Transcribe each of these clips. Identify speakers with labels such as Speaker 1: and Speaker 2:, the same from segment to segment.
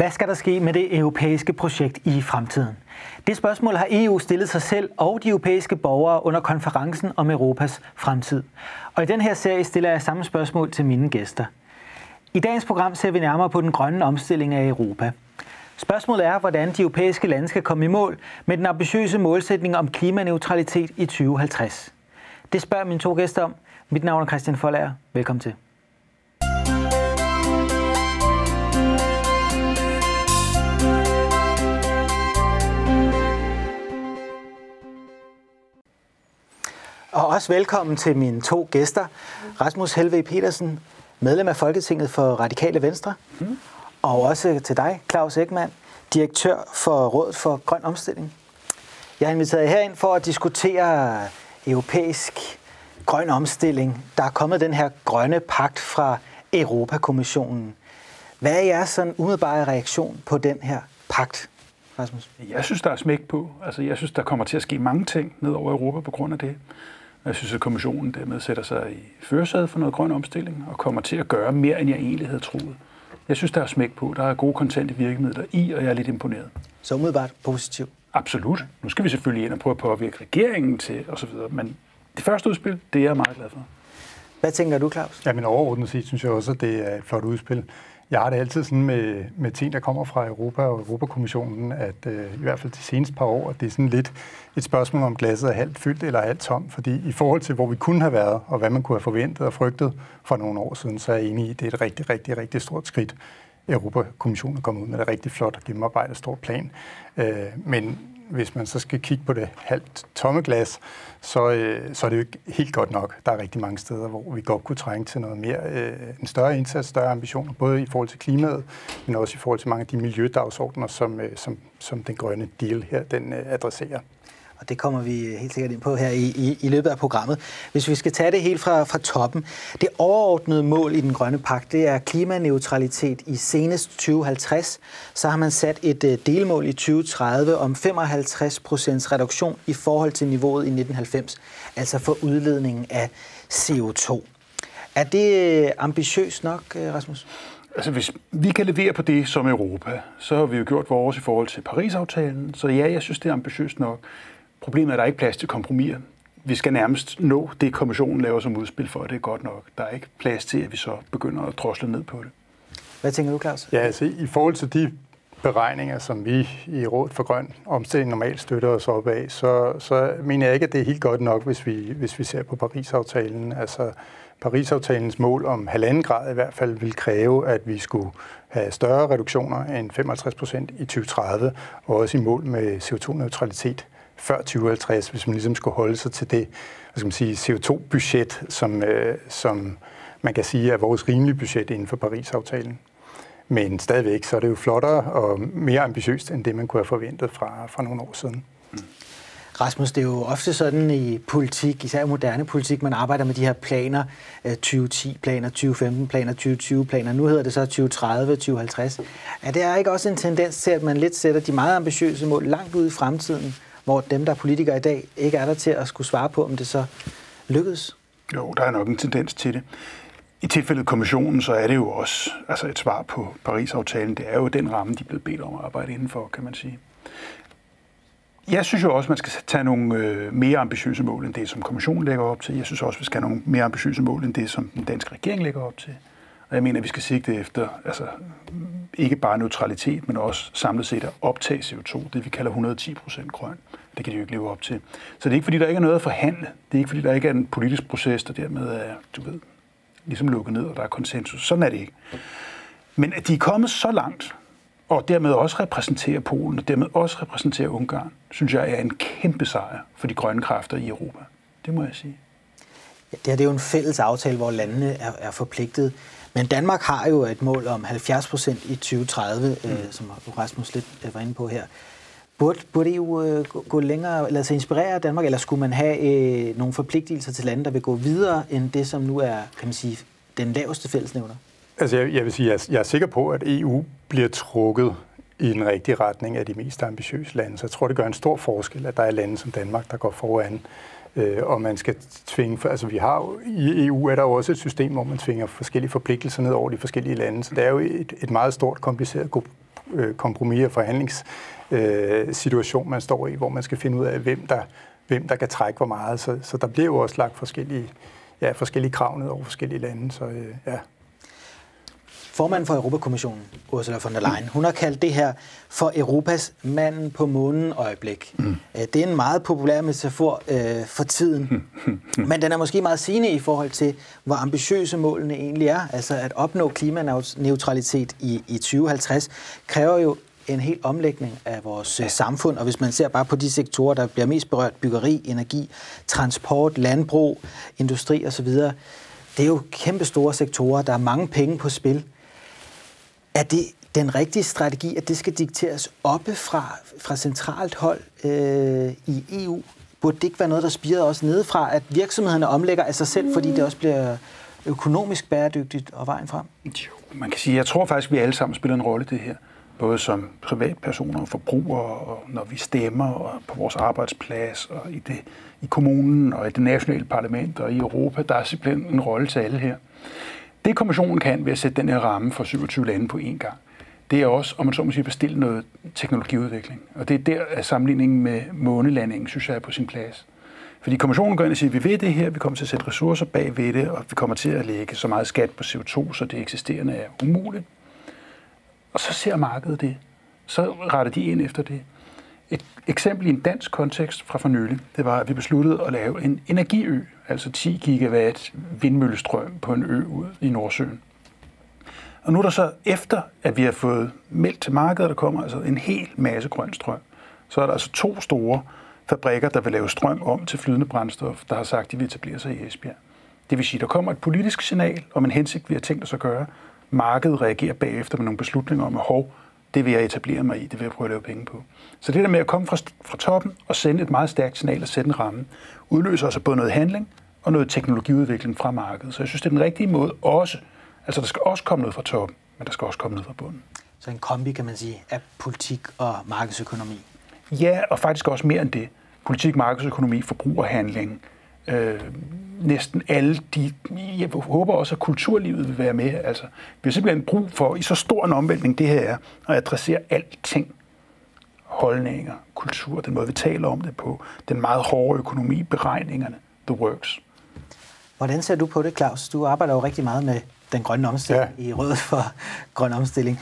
Speaker 1: Hvad skal der ske med det europæiske projekt i fremtiden? Det spørgsmål har EU stillet sig selv og de europæiske borgere under konferencen om Europas fremtid. Og i den her serie stiller jeg samme spørgsmål til mine gæster. I dagens program ser vi nærmere på den grønne omstilling af Europa. Spørgsmålet er, hvordan de europæiske lande skal komme i mål med den ambitiøse målsætning om klimaneutralitet i 2050. Det spørger mine to gæster om. Mit navn er Christian Folager. Velkommen til. Og også velkommen til mine to gæster. Rasmus Helve Petersen, medlem af Folketinget for Radikale Venstre. Mm. Og også til dig, Claus Ekman, direktør for Rådet for Grøn Omstilling. Jeg har inviteret jer herind for at diskutere europæisk grøn omstilling. Der er kommet den her grønne pagt fra Europakommissionen. Hvad er jeres sådan umiddelbare reaktion på den her pagt, Rasmus?
Speaker 2: Jeg synes, der er smæk på. Altså, jeg synes, der kommer til at ske mange ting ned over Europa på grund af det. Jeg synes, at kommissionen dermed sætter sig i førersædet for noget grøn omstilling og kommer til at gøre mere, end jeg egentlig havde troet. Jeg synes, der er smæk på. Der er gode kontante virkemidler i, og jeg er lidt imponeret.
Speaker 1: Så umiddelbart positivt?
Speaker 2: Absolut. Nu skal vi selvfølgelig ind og prøve at påvirke regeringen til osv., men det første udspil, det er jeg meget glad for.
Speaker 1: Hvad tænker du, Claus?
Speaker 3: Ja, men overordnet set synes jeg også, at det er et flot udspil. Jeg har det altid sådan med, med ting, der kommer fra Europa og Europakommissionen, at øh, i hvert fald de seneste par år, at det er sådan lidt et spørgsmål om glasset er halvt fyldt eller halvt tomt. Fordi i forhold til, hvor vi kunne have været, og hvad man kunne have forventet og frygtet for nogle år siden, så er jeg enig i, at det er et rigtig, rigtig, rigtig stort skridt. Europakommissionen er kommet ud med et rigtig flot og gennemarbejdet stort plan. Øh, men hvis man så skal kigge på det halvt tomme glas, så, øh, så er det jo ikke helt godt nok. Der er rigtig mange steder, hvor vi godt kunne trænge til noget mere, øh, en større indsats, større ambitioner, både i forhold til klimaet, men også i forhold til mange af de miljødagsordner, som, øh, som, som den grønne deal her, den øh, adresserer
Speaker 1: og det kommer vi øh, helt sikkert ind på her i, i, i løbet af programmet. Hvis vi skal tage det helt fra, fra toppen. Det overordnede mål i den grønne pagt, det er klimaneutralitet i senest 2050. Så har man sat et øh, delmål i 2030 om 55 procents reduktion i forhold til niveauet i 1990, altså for udledningen af CO2. Er det øh, ambitiøst nok, Rasmus?
Speaker 2: Altså, hvis vi kan levere på det som Europa, så har vi jo gjort vores i forhold til Paris-aftalen. Så ja, jeg synes, det er ambitiøst nok. Problemet er, at der er ikke plads til kompromiser. Vi skal nærmest nå det, kommissionen laver som udspil for, det er godt nok. Der er ikke plads til, at vi så begynder at drosle ned på det.
Speaker 1: Hvad tænker du, Claus?
Speaker 3: Ja, altså i forhold til de beregninger, som vi i Rådet for Grøn Omstilling normalt støtter os op af, så, så mener jeg ikke, at det er helt godt nok, hvis vi, hvis vi ser på Paris-aftalen. Altså, Paris-aftalens mål om halvanden grad i hvert fald vil kræve, at vi skulle have større reduktioner end 55 procent i 2030, og også i mål med CO2-neutralitet før 2050, hvis man ligesom skulle holde sig til det hvad skal man sige, CO2-budget, som, øh, som man kan sige er vores rimelige budget inden for Paris-aftalen. Men stadigvæk så er det jo flottere og mere ambitiøst, end det man kunne have forventet fra, fra nogle år siden. Mm.
Speaker 1: Rasmus, det er jo ofte sådan i politik, især moderne politik, man arbejder med de her planer, øh, 2010-planer, 2015-planer, 2020-planer. Nu hedder det så 2030, 2050. Er det ikke også en tendens til, at man lidt sætter de meget ambitiøse mål langt ud i fremtiden, hvor dem, der er politikere i dag, ikke er der til at skulle svare på, om det så lykkedes?
Speaker 2: Jo, der er nok en tendens til det. I tilfældet kommissionen, så er det jo også altså et svar på Paris-aftalen. Det er jo den ramme, de er blevet bedt om at arbejde indenfor, kan man sige. Jeg synes jo også, man skal tage nogle øh, mere ambitiøse mål end det, som kommissionen lægger op til. Jeg synes også, vi skal have nogle mere ambitiøse mål end det, som den danske regering lægger op til. Og jeg mener, at vi skal sigte efter altså, ikke bare neutralitet, men også samlet set at optage CO2, det vi kalder 110 procent grøn. Det kan de jo ikke leve op til. Så det er ikke, fordi der ikke er noget at forhandle. Det er ikke, fordi der ikke er en politisk proces, der dermed er, du ved, ligesom lukket ned, og der er konsensus. Sådan er det ikke. Men at de er kommet så langt, og dermed også repræsenterer Polen, og dermed også repræsenterer Ungarn, synes jeg er en kæmpe sejr for de grønne kræfter i Europa. Det må jeg sige.
Speaker 1: Ja, det her det er jo en fælles aftale, hvor landene er, er forpligtet. Men Danmark har jo et mål om 70 procent i 2030, mm. øh, som Rasmus lidt øh, var inde på her. Burde, burde EU øh, gå længere, eller sig inspirere Danmark, eller skulle man have øh, nogle forpligtelser til lande, der vil gå videre end det, som nu er, kan man sige, den laveste fællesnævner?
Speaker 3: Altså jeg, jeg vil sige, jeg, jeg er sikker på, at EU bliver trukket i den rigtige retning af de mest ambitiøse lande. Så jeg tror, det gør en stor forskel, at der er lande som Danmark, der går foran øh, og man skal tvinge, for, altså vi har jo, i EU er der jo også et system, hvor man tvinger forskellige forpligtelser ned over de forskellige lande, så det er jo et, et meget stort, kompliceret øh, kompromis og forhandlingssituation, øh, man står i, hvor man skal finde ud af, hvem der, hvem der kan trække hvor meget. Så, så der bliver jo også lagt forskellige, ja, forskellige krav ned over forskellige lande. Så øh, ja,
Speaker 1: formanden for Europakommissionen, Ursula von der Leyen, hun har kaldt det her for Europas manden på månen øjeblik. Mm. Øh, det er en meget populær metafor øh, for tiden, men den er måske meget sigende i forhold til, hvor ambitiøse målene egentlig er. Altså at opnå klimaneutralitet i, i 2050 kræver jo en helt omlægning af vores ja. samfund, og hvis man ser bare på de sektorer, der bliver mest berørt, byggeri, energi, transport, landbrug, industri osv., det er jo kæmpe store sektorer, der er mange penge på spil. Er det den rigtige strategi, at det skal dikteres oppe fra, fra centralt hold øh, i EU? Burde det ikke være noget, der spirer også nedefra, at virksomhederne omlægger af sig selv, fordi det også bliver økonomisk bæredygtigt og vejen frem?
Speaker 2: Jo, man kan sige, jeg tror faktisk, at vi alle sammen spiller en rolle i det her. Både som privatpersoner og forbrugere, og når vi stemmer og på vores arbejdsplads, og i, det, i kommunen, og i det nationale parlament, og i Europa. Der er simpelthen en rolle til alle her. Det kommissionen kan ved at sætte den her ramme for 27 lande på én gang, det er også, om man så må sige, bestille noget teknologiudvikling. Og det er der, at sammenligningen med månelandingen, synes jeg, er på sin plads. Fordi kommissionen går ind og siger, at vi ved det her, vi kommer til at sætte ressourcer bag ved det, og vi kommer til at lægge så meget skat på CO2, så det eksisterende er umuligt. Og så ser markedet det. Så retter de ind efter det. Et eksempel i en dansk kontekst fra for nylig, det var, at vi besluttede at lave en energiø, altså 10 gigawatt vindmøllestrøm på en ø ude i Nordsøen. Og nu er der så, efter at vi har fået meldt til markedet, der kommer altså en hel masse grøn strøm, så er der altså to store fabrikker, der vil lave strøm om til flydende brændstof, der har sagt, at de vil etablere sig i Esbjerg. Det vil sige, at der kommer et politisk signal om en hensigt, vi har tænkt os at gøre. Markedet reagerer bagefter med nogle beslutninger om, at hov, det vil jeg etablere mig i, det vil jeg prøve at lave penge på. Så det der med at komme fra, fra toppen og sende et meget stærkt signal og sætte en ramme, udløser altså både noget handling og noget teknologiudvikling fra markedet. Så jeg synes, det er den rigtige måde også. Altså, der skal også komme noget fra toppen, men der skal også komme noget fra bunden.
Speaker 1: Så en kombi, kan man sige, af politik og markedsøkonomi?
Speaker 2: Ja, og faktisk også mere end det. Politik, markedsøkonomi, forbrugerhandling, øh, næsten alle de, jeg håber også, at kulturlivet vil være med. Altså, vi har simpelthen brug for, i så stor en omvæltning det her er, at adressere alting. Holdninger, kultur, den måde vi taler om det på, den meget hårde økonomi, beregningerne, the works.
Speaker 1: Hvordan ser du på det, Claus? Du arbejder jo rigtig meget med den grønne omstilling ja. i Rådet for Grøn Omstilling.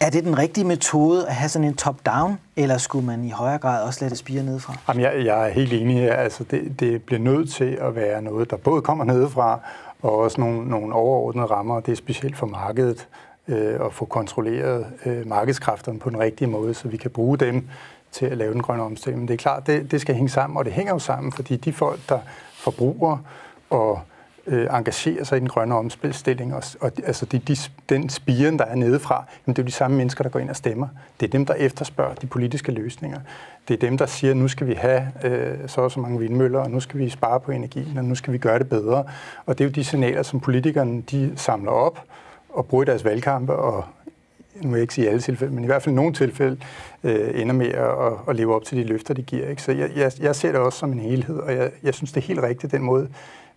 Speaker 1: Er det den rigtige metode at have sådan en top-down, eller skulle man i højere grad også lade det spire nedefra?
Speaker 3: Jamen, jeg, jeg er helt enig her. Altså, det, det bliver nødt til at være noget, der både kommer nedefra, og også nogle, nogle overordnede rammer. Det er specielt for markedet øh, at få kontrolleret øh, markedskræfterne på den rigtige måde, så vi kan bruge dem til at lave den grønne omstilling. Men det er klart, det, det skal hænge sammen, og det hænger jo sammen, fordi de folk, der forbruger og øh, engagerer sig i den grønne omstilling, og, og altså de, de, den spiren, der er nedefra, jamen det er jo de samme mennesker, der går ind og stemmer. Det er dem, der efterspørger de politiske løsninger. Det er dem, der siger, nu skal vi have øh, så og så mange vindmøller, og nu skal vi spare på energien, og nu skal vi gøre det bedre. Og det er jo de signaler, som politikerne de samler op og bruger i deres valgkampe, og nu vil jeg ikke sige alle tilfælde, men i hvert fald nogle tilfælde, øh, ender med at, at leve op til de løfter, de giver. Ikke? Så jeg, jeg, jeg ser det også som en helhed, og jeg, jeg synes, det er helt rigtigt, den måde,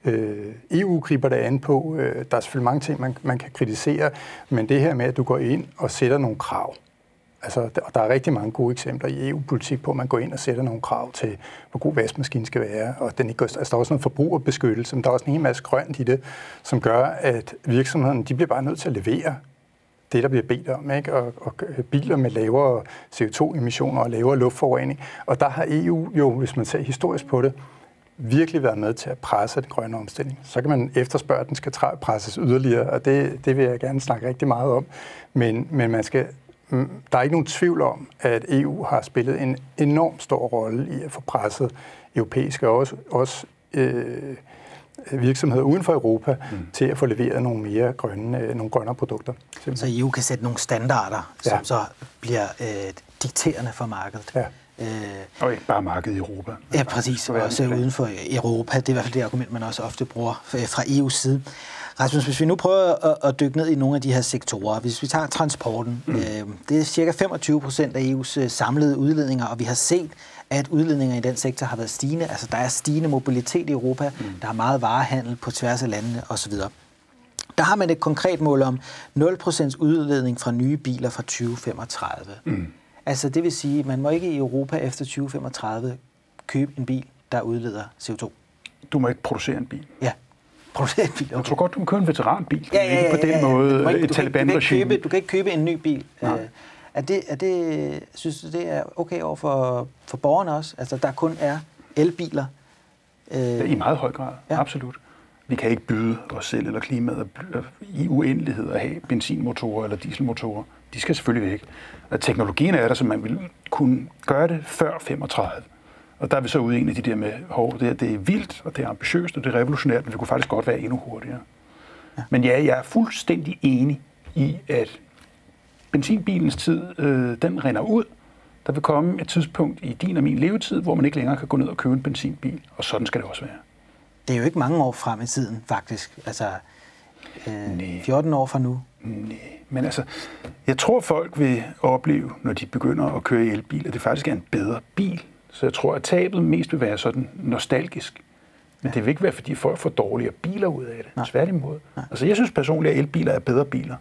Speaker 3: øh, EU griber det an på. Øh, der er selvfølgelig mange ting, man, man kan kritisere, men det her med, at du går ind og sætter nogle krav, Altså, der, der er rigtig mange gode eksempler i EU-politik på, at man går ind og sætter nogle krav til, hvor god vaskemaskinen skal være, og den ikke, altså, der er også noget forbrugerbeskyttelse, men der er også en hel masse grønt i det, som gør, at virksomhederne de bliver bare nødt til at levere det, der bliver bedt om, ikke? Og, og biler med lavere CO2-emissioner og lavere luftforurening. Og der har EU jo, hvis man ser historisk på det, virkelig været med til at presse den grønne omstilling. Så kan man efterspørge, at den skal presses yderligere, og det, det vil jeg gerne snakke rigtig meget om. Men, men man skal, mm, der er ikke nogen tvivl om, at EU har spillet en enorm stor rolle i at få presset europæiske og også, også øh, virksomheder uden for Europa mm. til at få leveret nogle mere grønne, øh, nogle grønnere produkter.
Speaker 1: Simpelthen. Så EU kan sætte nogle standarder, som ja. så bliver øh, dikterende for markedet. Ja.
Speaker 2: Øh, og ikke bare markedet i Europa.
Speaker 1: Ja, præcis. Også uden for Europa. Det er i hvert fald det argument, man også ofte bruger fra EU's side. Rasmus, hvis vi nu prøver at, at dykke ned i nogle af de her sektorer. Hvis vi tager transporten. Mm. Øh, det er cirka 25 procent af EU's øh, samlede udledninger, og vi har set, at udledninger i den sektor har været stigende. Altså, der er stigende mobilitet i Europa. Mm. Der er meget varehandel på tværs af landene osv. Der har man et konkret mål om 0% udledning fra nye biler fra 2035. Mm. Altså det vil sige, at man må ikke i Europa efter 2035 købe en bil, der udleder CO2.
Speaker 2: Du må ikke producere en bil.
Speaker 1: Ja, producere en bil. Okay.
Speaker 2: Jeg tror godt, du kan købe en veteranbil.
Speaker 1: Ja, ja, ja,
Speaker 2: ikke på den
Speaker 1: ja, ja.
Speaker 2: måde
Speaker 1: Du ikke-
Speaker 2: et
Speaker 1: ikke- du kan ikke købe- Du kan ikke købe en ny bil.
Speaker 2: Nej.
Speaker 1: Øh, Er det, er det, synes du, det er okay over for, for borgerne også? Altså, der kun er elbiler.
Speaker 2: Ja, I meget høj grad,
Speaker 1: Ja.
Speaker 2: ja. absolut. Vi kan ikke byde os selv eller klimaet i uendelighed at have benzinmotorer eller dieselmotorer. De skal selvfølgelig væk. Og teknologien er der, så man vil kunne gøre det før 35. Og der er vi så ude i en af de der med, hov, det, her, det er vildt, og det er ambitiøst, og det er revolutionært, men det kunne faktisk godt være endnu hurtigere. Ja. Men ja, jeg er fuldstændig enig i, at benzinbilens tid, øh, den render ud. Der vil komme et tidspunkt i din og min levetid, hvor man ikke længere kan gå ned og købe en benzinbil, og sådan skal det også være.
Speaker 1: Det er jo ikke mange år frem i tiden, faktisk. Altså, øh,
Speaker 2: Nej.
Speaker 1: 14 år fra nu.
Speaker 2: Nej, men altså, jeg tror folk vil opleve, når de begynder at køre i elbil, at det faktisk er en bedre bil. Så jeg tror, at tabet mest vil være sådan nostalgisk. Men det vil ikke være, fordi folk får dårligere biler ud af det.
Speaker 1: Nej.
Speaker 2: Tværtimod. Altså, jeg synes personligt, at elbiler er bedre biler.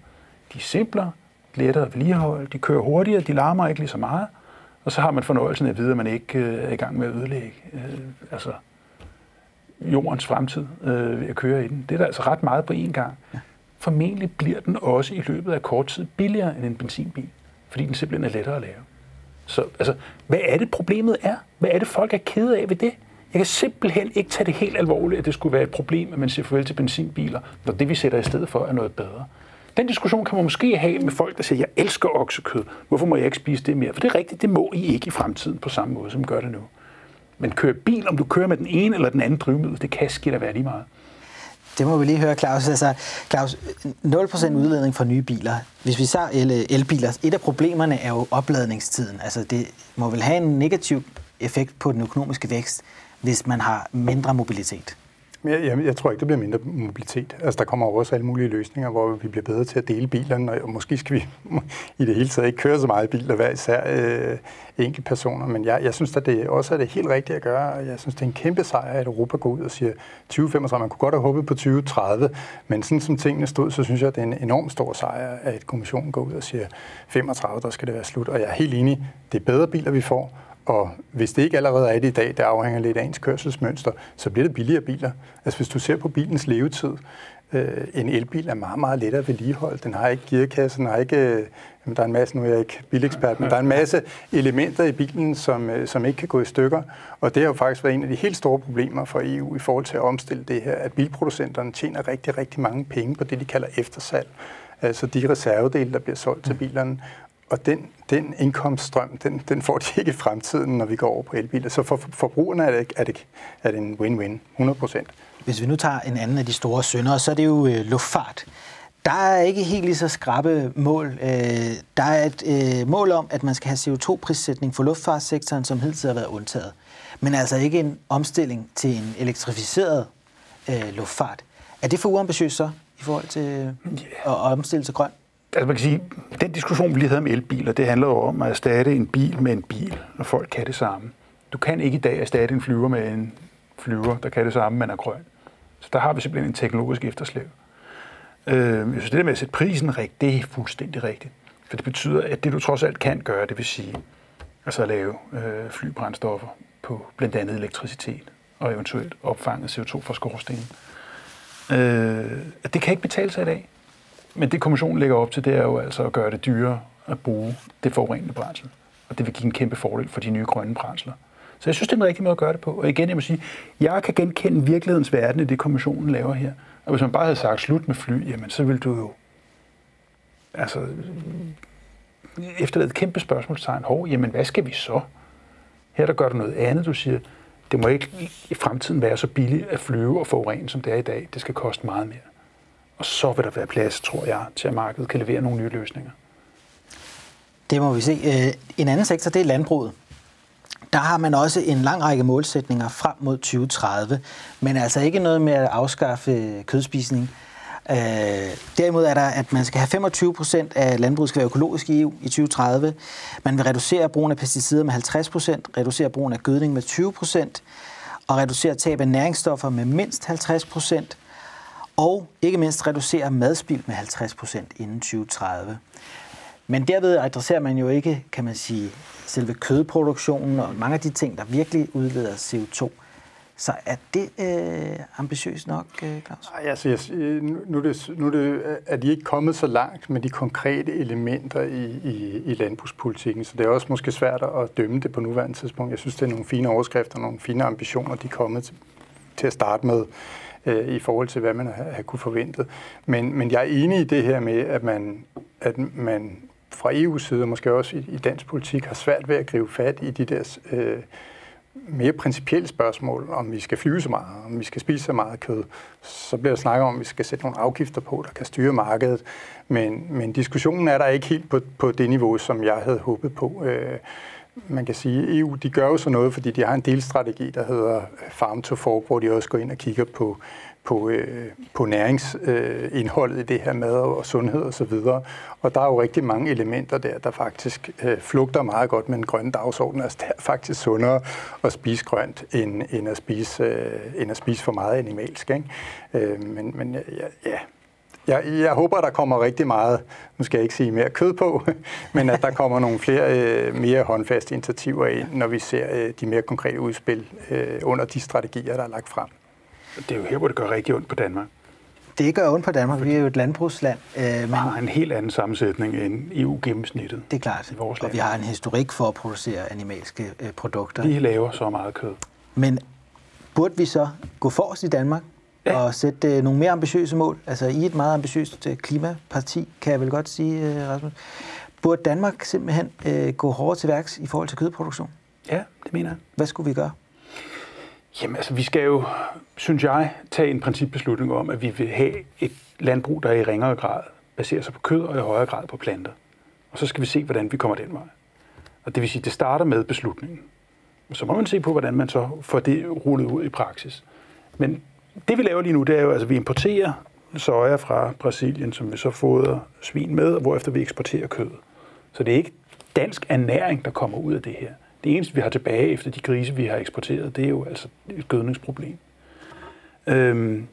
Speaker 2: De er simplere, lettere at vedligeholde, de kører hurtigere, de larmer ikke lige så meget. Og så har man fornøjelsen af at vide, at man ikke øh, er i gang med at ødelægge øh, altså, jordens fremtid øh, ved at køre i den. Det er der altså ret meget på én gang. Formentlig bliver den også i løbet af kort tid billigere end en benzinbil, fordi den simpelthen er lettere at lave. Så altså, hvad er det problemet er? Hvad er det folk er kede af ved det? Jeg kan simpelthen ikke tage det helt alvorligt, at det skulle være et problem, at man siger farvel til benzinbiler, når det vi sætter i stedet for er noget bedre. Den diskussion kan man måske have med folk, der siger, jeg elsker oksekød. Hvorfor må jeg ikke spise det mere? For det er rigtigt, det må I ikke i fremtiden på samme måde, som gør det nu. Men køre bil, om du kører med den ene eller den anden drivmiddel, det kan skidt at være lige meget.
Speaker 1: Det må vi lige høre, Claus. Altså, Claus, 0% udledning fra nye biler. Hvis vi så el, elbiler, et af problemerne er jo opladningstiden. Altså, det må vel have en negativ effekt på den økonomiske vækst, hvis man har mindre mobilitet.
Speaker 3: Jeg, jeg, jeg tror ikke, der bliver mindre mobilitet. Altså, der kommer også alle mulige løsninger, hvor vi bliver bedre til at dele bilerne, og måske skal vi i det hele taget ikke køre så meget i biler hver især øh, enkeltpersoner. Men jeg, jeg synes, at det også er det helt rigtige at gøre, og jeg synes, det er en kæmpe sejr, at Europa går ud og siger 2035. Man kunne godt have håbet på 2030, men sådan som tingene stod, så synes jeg, at det er en enorm stor sejr, at kommissionen går ud og siger 35, der skal det være slut. Og jeg er helt enig, det er bedre biler, vi får, og hvis det ikke allerede er det i dag, det afhænger lidt af ens kørselsmønster, så bliver det billigere biler. Altså hvis du ser på bilens levetid, øh, en elbil er meget, meget lettere at vedligeholde. Den har ikke gearkasse, den har ikke... Øh, jamen, der er en masse, nu er jeg ikke bilekspert, men der er en masse elementer i bilen, som, øh, som ikke kan gå i stykker. Og det har jo faktisk været en af de helt store problemer for EU i forhold til at omstille det her, at bilproducenterne tjener rigtig, rigtig mange penge på det, de kalder eftersalg. Altså de reservedele, der bliver solgt til bilerne. Og den, den indkomststrøm, den, den får de ikke i fremtiden, når vi går over på elbiler. Så for for forbrugerne er det, er det, er det en win-win, 100 procent.
Speaker 1: Hvis vi nu tager en anden af de store syndere, så er det jo øh, luftfart. Der er ikke helt lige så skrappe mål. Øh, der er et øh, mål om, at man skal have CO2-prissætning for luftfartssektoren, som hidtil har været undtaget. Men altså ikke en omstilling til en elektrificeret øh, luftfart. Er det for uambitiøst så, i forhold til øh, at omstille til grøn?
Speaker 2: Altså man kan sige, den diskussion, vi lige havde om elbiler, det handler jo om at erstatte en bil med en bil, når folk kan det samme. Du kan ikke i dag erstatte en flyver med en flyver, der kan det samme, men er grøn. Så der har vi simpelthen en teknologisk efterslæb. Øh, jeg synes, det der med at sætte prisen rigtigt, det er fuldstændig rigtigt. For det betyder, at det du trods alt kan gøre, det vil sige altså at lave øh, flybrændstoffer på blandt andet elektricitet og eventuelt opfanget CO2 fra skorstenen. Øh, at det kan ikke betale sig i dag. Men det kommissionen lægger op til, det er jo altså at gøre det dyrere at bruge det forurenende brændsel. Og det vil give en kæmpe fordel for de nye grønne brændsler. Så jeg synes, det er en rigtig måde at gøre det på. Og igen, jeg må sige, jeg kan genkende virkelighedens verden i det, kommissionen laver her. Og hvis man bare havde sagt slut med fly, jamen så ville du jo altså, efterlade et kæmpe spørgsmålstegn. Hov, jamen hvad skal vi så? Her der gør du noget andet. Du siger, det må ikke i fremtiden være så billigt at flyve og forurene, som det er i dag. Det skal koste meget mere. Og så vil der være plads, tror jeg, til at markedet kan levere nogle nye løsninger.
Speaker 1: Det må vi se. Øh, en anden sektor, det er landbruget. Der har man også en lang række målsætninger frem mod 2030, men altså ikke noget med at afskaffe kødspisning. Øh, derimod er der, at man skal have 25 procent af landbruget skal være økologisk i EU i 2030. Man vil reducere brugen af pesticider med 50 procent, reducere brugen af gødning med 20 procent og reducere tab af næringsstoffer med mindst 50 procent og ikke mindst reducere madspild med 50 procent inden 2030. Men derved adresserer man jo ikke, kan man sige, selve kødproduktionen og mange af de ting, der virkelig udleder CO2. Så er det øh, ambitiøst nok, øh, Claus?
Speaker 3: Ej, altså, jeg, øh, nu, er det, nu er, det, øh, er de ikke kommet så langt med de konkrete elementer i, i, i landbrugspolitikken, så det er også måske svært at dømme det på nuværende tidspunkt. Jeg synes, det er nogle fine overskrifter, nogle fine ambitioner, de er kommet til, til at starte med øh, i forhold til, hvad man har, kunne forventet. Men, men jeg er enig i det her med, at man, at man fra EU's side, og måske også i, i dansk politik, har svært ved at gribe fat i de der øh, mere principielle spørgsmål, om vi skal flyve så meget, om vi skal spise så meget kød. Så bliver der snakket om, at vi skal sætte nogle afgifter på, der kan styre markedet. Men, men diskussionen er der ikke helt på, på det niveau, som jeg havde håbet på. Øh, man kan sige, EU de gør jo sådan noget, fordi de har en delstrategi, der hedder øh, Farm to Fork, hvor de også går ind og kigger på på, øh, på næringsindholdet øh, i det her mad og sundhed osv. Og, så videre. og der er jo rigtig mange elementer der, der faktisk øh, flugter meget godt med en grøn dagsorden. Altså det er faktisk sundere at spise grønt, end, end, at, spise, øh, end at spise for meget animalsk. Ikke? Øh, men men ja, ja, jeg, jeg håber, der kommer rigtig meget, nu skal jeg ikke sige mere kød på, men at der kommer nogle flere øh, mere håndfaste initiativer ind, når vi ser øh, de mere konkrete udspil øh, under de strategier, der er lagt frem.
Speaker 2: Det er jo her, hvor det gør rigtig ondt på Danmark.
Speaker 1: Det gør ondt på Danmark. Vi er jo et landbrugsland.
Speaker 2: Øh, men har en helt anden sammensætning end EU-gennemsnittet.
Speaker 1: Det er klart. I vores land. Og vi har en historik for at producere animalske øh, produkter.
Speaker 2: Vi laver så meget kød.
Speaker 1: Men burde vi så gå forrest i Danmark ja. og sætte øh, nogle mere ambitiøse mål? Altså i et meget ambitiøst øh, klimaparti, kan jeg vel godt sige, øh, Rasmus. Burde Danmark simpelthen øh, gå hårdere til værks i forhold til kødproduktion?
Speaker 2: Ja, det mener jeg.
Speaker 1: Hvad skulle vi gøre?
Speaker 2: Jamen altså, vi skal jo, synes jeg, tage en principbeslutning om, at vi vil have et landbrug, der i ringere grad baserer sig på kød og i højere grad på planter. Og så skal vi se, hvordan vi kommer den vej. Og det vil sige, at det starter med beslutningen. Så må man se på, hvordan man så får det rullet ud i praksis. Men det vi laver lige nu, det er jo, altså vi importerer soja fra Brasilien, som vi så fodrer svin med, og hvorefter vi eksporterer kød. Så det er ikke dansk ernæring, der kommer ud af det her. Det eneste, vi har tilbage efter de grise, vi har eksporteret, det er jo altså et gødningsproblem. Øhm,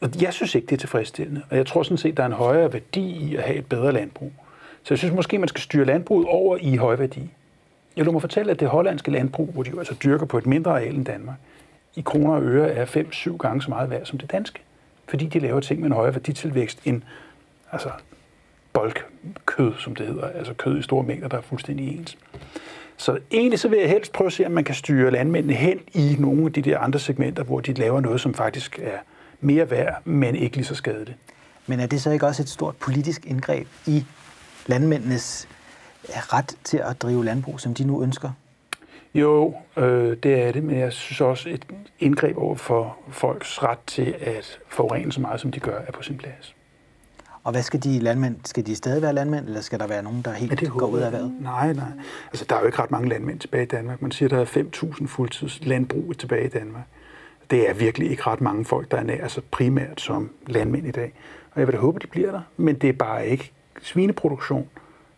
Speaker 2: og jeg synes ikke, det er tilfredsstillende. Og jeg tror sådan set, der er en højere værdi i at have et bedre landbrug. Så jeg synes måske, man skal styre landbruget over i højværdi. Jeg vil må fortælle, at det hollandske landbrug, hvor de jo altså dyrker på et mindre areal end Danmark, i kroner og øre er 5-7 gange så meget værd som det danske. Fordi de laver ting med en højere værditilvækst end altså bolkkød, som det hedder. Altså kød i store mængder, der er fuldstændig ens. Så egentlig så vil jeg helst prøve at se, om man kan styre landmændene hen i nogle af de der andre segmenter, hvor de laver noget, som faktisk er mere værd, men ikke lige så skadeligt.
Speaker 1: Men er det så ikke også et stort politisk indgreb i landmændenes ret til at drive landbrug, som de nu ønsker?
Speaker 2: Jo, øh, det er det, men jeg synes også, et indgreb over for folks ret til at forurene så meget, som de gør, er på sin plads.
Speaker 1: Og hvad skal de landmænd? Skal de stadig være landmænd, eller skal der være nogen, der helt ja, går ud af vejret?
Speaker 2: Nej, nej. Altså, der er jo ikke ret mange landmænd tilbage i Danmark. Man siger, der er 5.000 fuldtids landbrug tilbage i Danmark. Det er virkelig ikke ret mange folk, der er nær, altså primært som landmænd i dag. Og jeg vil da håbe, de bliver der, men det er bare ikke svineproduktion.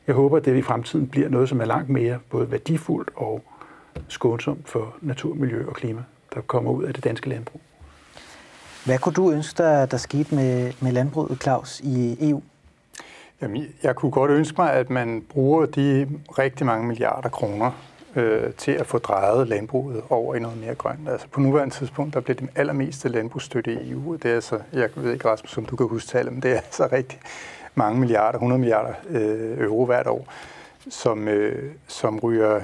Speaker 2: Jeg håber, at det i fremtiden bliver noget, som er langt mere både værdifuldt og skånsomt for natur, miljø og klima, der kommer ud af det danske landbrug.
Speaker 1: Hvad kunne du ønske dig, der skete med, med landbruget, Claus, i EU?
Speaker 3: Jamen, jeg kunne godt ønske mig, at man bruger de rigtig mange milliarder kroner øh, til at få drejet landbruget over i noget mere grønt. Altså på nuværende tidspunkt, der bliver det allermeste landbrugsstøtte i EU. Det er altså, jeg ved ikke, Rasmus, om du kan huske tallet, men det er altså rigtig mange milliarder, 100 milliarder øh, euro hvert år, som, øh, som ryger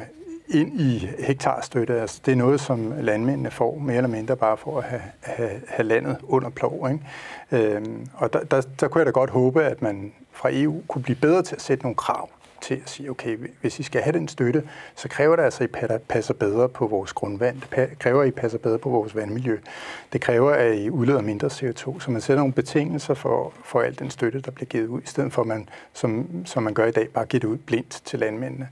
Speaker 3: ind i hektarstøtte. Altså, det er noget, som landmændene får mere eller mindre bare for at have, have, have landet under plov. Ikke? Øhm, og der, der, der kunne jeg da godt håbe, at man fra EU kunne blive bedre til at sætte nogle krav til at sige, okay, hvis I skal have den støtte, så kræver det altså, at I passer bedre på vores grundvand. Det kræver, at I passer bedre på vores vandmiljø. Det kræver, at I udleder mindre CO2. Så man sætter nogle betingelser for, for al den støtte, der bliver givet ud, i stedet for, at man, som, som man gør i dag, bare giver det ud blindt til landmændene.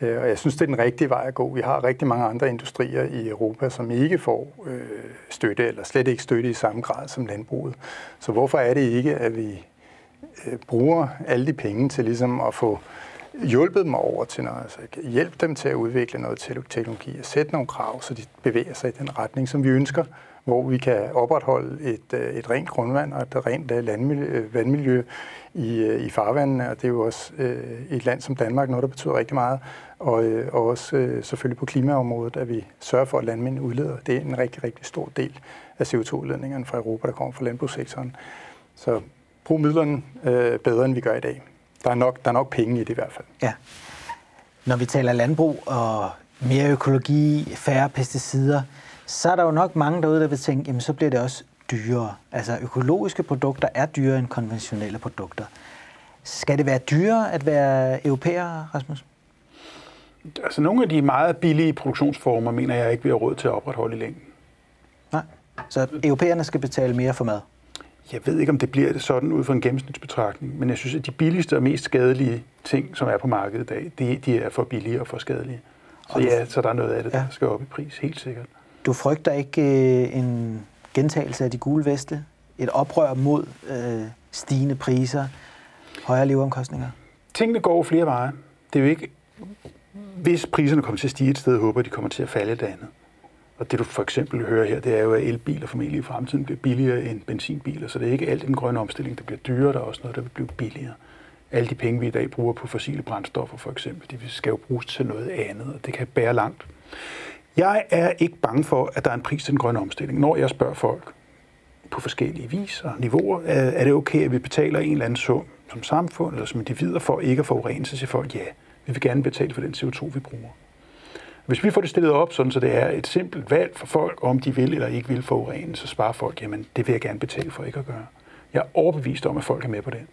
Speaker 3: Øh, og jeg synes, det er den rigtige vej at gå. Vi har rigtig mange andre industrier i Europa, som ikke får øh, støtte, eller slet ikke støtte i samme grad som landbruget. Så hvorfor er det ikke, at vi øh, bruger alle de penge til ligesom at få hjulpet dem over til noget, altså hjælpe dem til at udvikle noget teknologi og sætte nogle krav, så de bevæger sig i den retning, som vi ønsker, hvor vi kan opretholde et, øh, et rent grundvand og et rent øh, landmiljø, øh, vandmiljø i, øh, i farvandene, og det er jo også øh, et land som Danmark, noget der betyder rigtig meget, og, øh, og også øh, selvfølgelig på klimaområdet, at vi sørger for, at landmænd udleder. Det er en rigtig, rigtig stor del af CO2-udledningerne fra Europa, der kommer fra landbrugssektoren. Så brug midlerne øh, bedre, end vi gør i dag. Der er, nok, der er nok penge i det i hvert fald.
Speaker 1: Ja. Når vi taler landbrug og mere økologi, færre pesticider, så er der jo nok mange derude, der vil tænke, jamen så bliver det også dyrere. Altså økologiske produkter er dyrere end konventionelle produkter. Skal det være dyrere at være europæer, Rasmus?
Speaker 2: Altså nogle af de meget billige produktionsformer, mener jeg ikke, vi har råd til at opretholde i længden.
Speaker 1: Nej, så europæerne skal betale mere for mad?
Speaker 2: Jeg ved ikke, om det bliver sådan ud fra en gennemsnitsbetragtning, men jeg synes, at de billigste og mest skadelige ting, som er på markedet i dag, de, de er for billige og for skadelige. Så ja, så der er noget af det, der ja. skal op i pris, helt sikkert.
Speaker 1: Du frygter ikke øh, en gentagelse af de gule veste? Et oprør mod øh, stigende priser, højere leveomkostninger?
Speaker 2: Tingene går flere veje. Det er jo ikke... Hvis priserne kommer til at stige et sted, håber de kommer til at falde et andet. Og det du for eksempel hører her, det er jo, at elbiler formentlig i fremtiden bliver billigere end benzinbiler. Så det er ikke alt i den grønne omstilling, der bliver dyrere, der er også noget, der vil blive billigere. Alle de penge, vi i dag bruger på fossile brændstoffer for eksempel, de skal jo bruges til noget andet, og det kan bære langt. Jeg er ikke bange for, at der er en pris til den grønne omstilling. Når jeg spørger folk på forskellige vis og niveauer, øh, er det okay, at vi betaler en eller anden sum som samfund eller som individer for ikke at forurene, så siger folk, ja, vi vil gerne betale for den CO2, vi bruger. Hvis vi får det stillet op, sådan så det er et simpelt valg for folk, om de vil eller ikke vil forurene, så sparer folk, jamen det vil jeg gerne betale for ikke at gøre. Jeg er overbevist om, at folk er med på det.